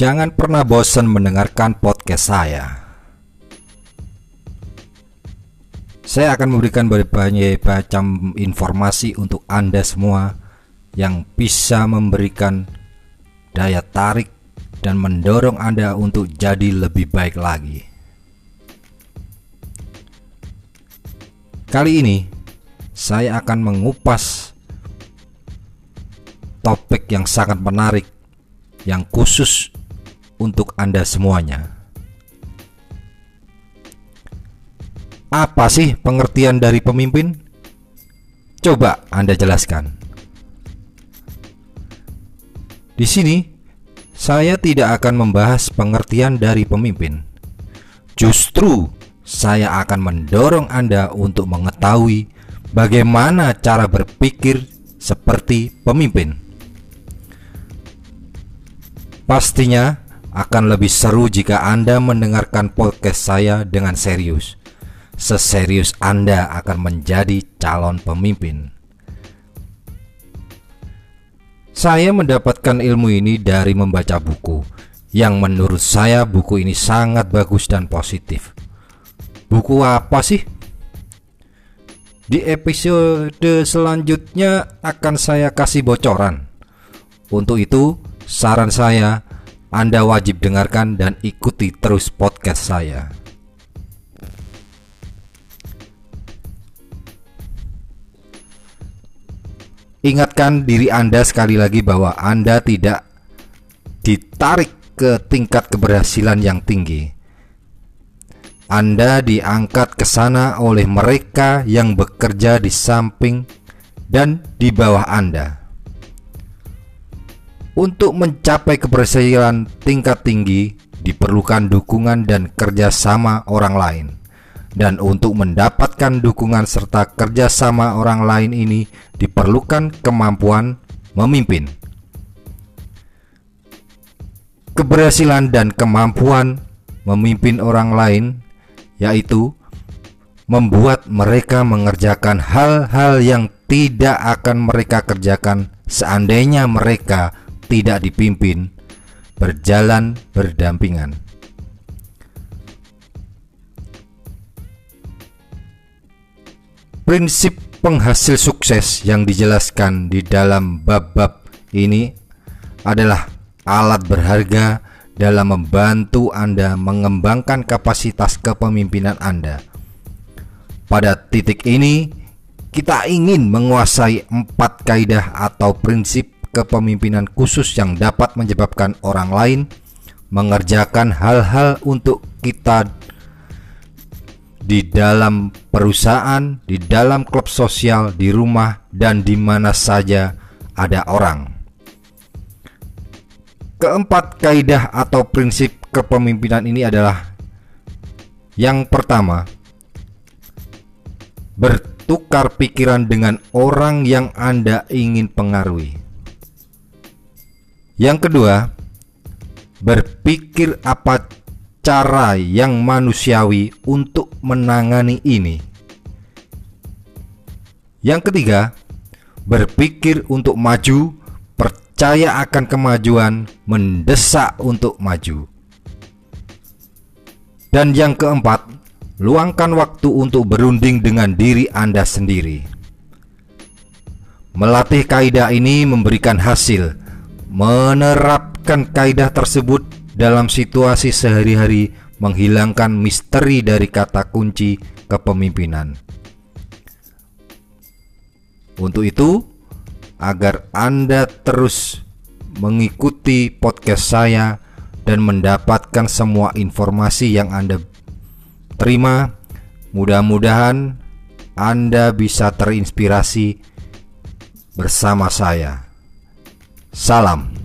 Jangan pernah bosan mendengarkan podcast saya. Saya akan memberikan berbagai macam informasi untuk Anda semua yang bisa memberikan daya tarik dan mendorong Anda untuk jadi lebih baik lagi. Kali ini saya akan mengupas topik yang sangat menarik yang khusus untuk Anda semuanya. Apa sih pengertian dari pemimpin? Coba Anda jelaskan. Di sini saya tidak akan membahas pengertian dari pemimpin. Justru saya akan mendorong Anda untuk mengetahui bagaimana cara berpikir seperti pemimpin. Pastinya akan lebih seru jika Anda mendengarkan podcast saya dengan serius. Seserius Anda akan menjadi calon pemimpin. Saya mendapatkan ilmu ini dari membaca buku, yang menurut saya buku ini sangat bagus dan positif. Buku apa sih? Di episode selanjutnya akan saya kasih bocoran. Untuk itu, saran saya Anda wajib dengarkan dan ikuti terus podcast saya. Ingatkan diri Anda sekali lagi bahwa Anda tidak ditarik ke tingkat keberhasilan yang tinggi anda diangkat ke sana oleh mereka yang bekerja di samping dan di bawah Anda. Untuk mencapai keberhasilan tingkat tinggi, diperlukan dukungan dan kerjasama orang lain. Dan untuk mendapatkan dukungan serta kerjasama orang lain ini, diperlukan kemampuan memimpin. Keberhasilan dan kemampuan memimpin orang lain yaitu membuat mereka mengerjakan hal-hal yang tidak akan mereka kerjakan seandainya mereka tidak dipimpin berjalan berdampingan. Prinsip penghasil sukses yang dijelaskan di dalam bab-bab ini adalah alat berharga dalam membantu Anda mengembangkan kapasitas kepemimpinan Anda. Pada titik ini, kita ingin menguasai empat kaidah atau prinsip kepemimpinan khusus yang dapat menyebabkan orang lain mengerjakan hal-hal untuk kita di dalam perusahaan, di dalam klub sosial, di rumah, dan di mana saja ada orang. Keempat kaidah atau prinsip kepemimpinan ini adalah Yang pertama Bertukar pikiran dengan orang yang Anda ingin pengaruhi Yang kedua Berpikir apa cara yang manusiawi untuk menangani ini Yang ketiga Berpikir untuk maju percaya akan kemajuan, mendesak untuk maju. Dan yang keempat, luangkan waktu untuk berunding dengan diri Anda sendiri. Melatih kaidah ini memberikan hasil. Menerapkan kaidah tersebut dalam situasi sehari-hari menghilangkan misteri dari kata kunci kepemimpinan. Untuk itu, agar Anda terus mengikuti podcast saya dan mendapatkan semua informasi yang Anda terima. Mudah-mudahan Anda bisa terinspirasi bersama saya. Salam.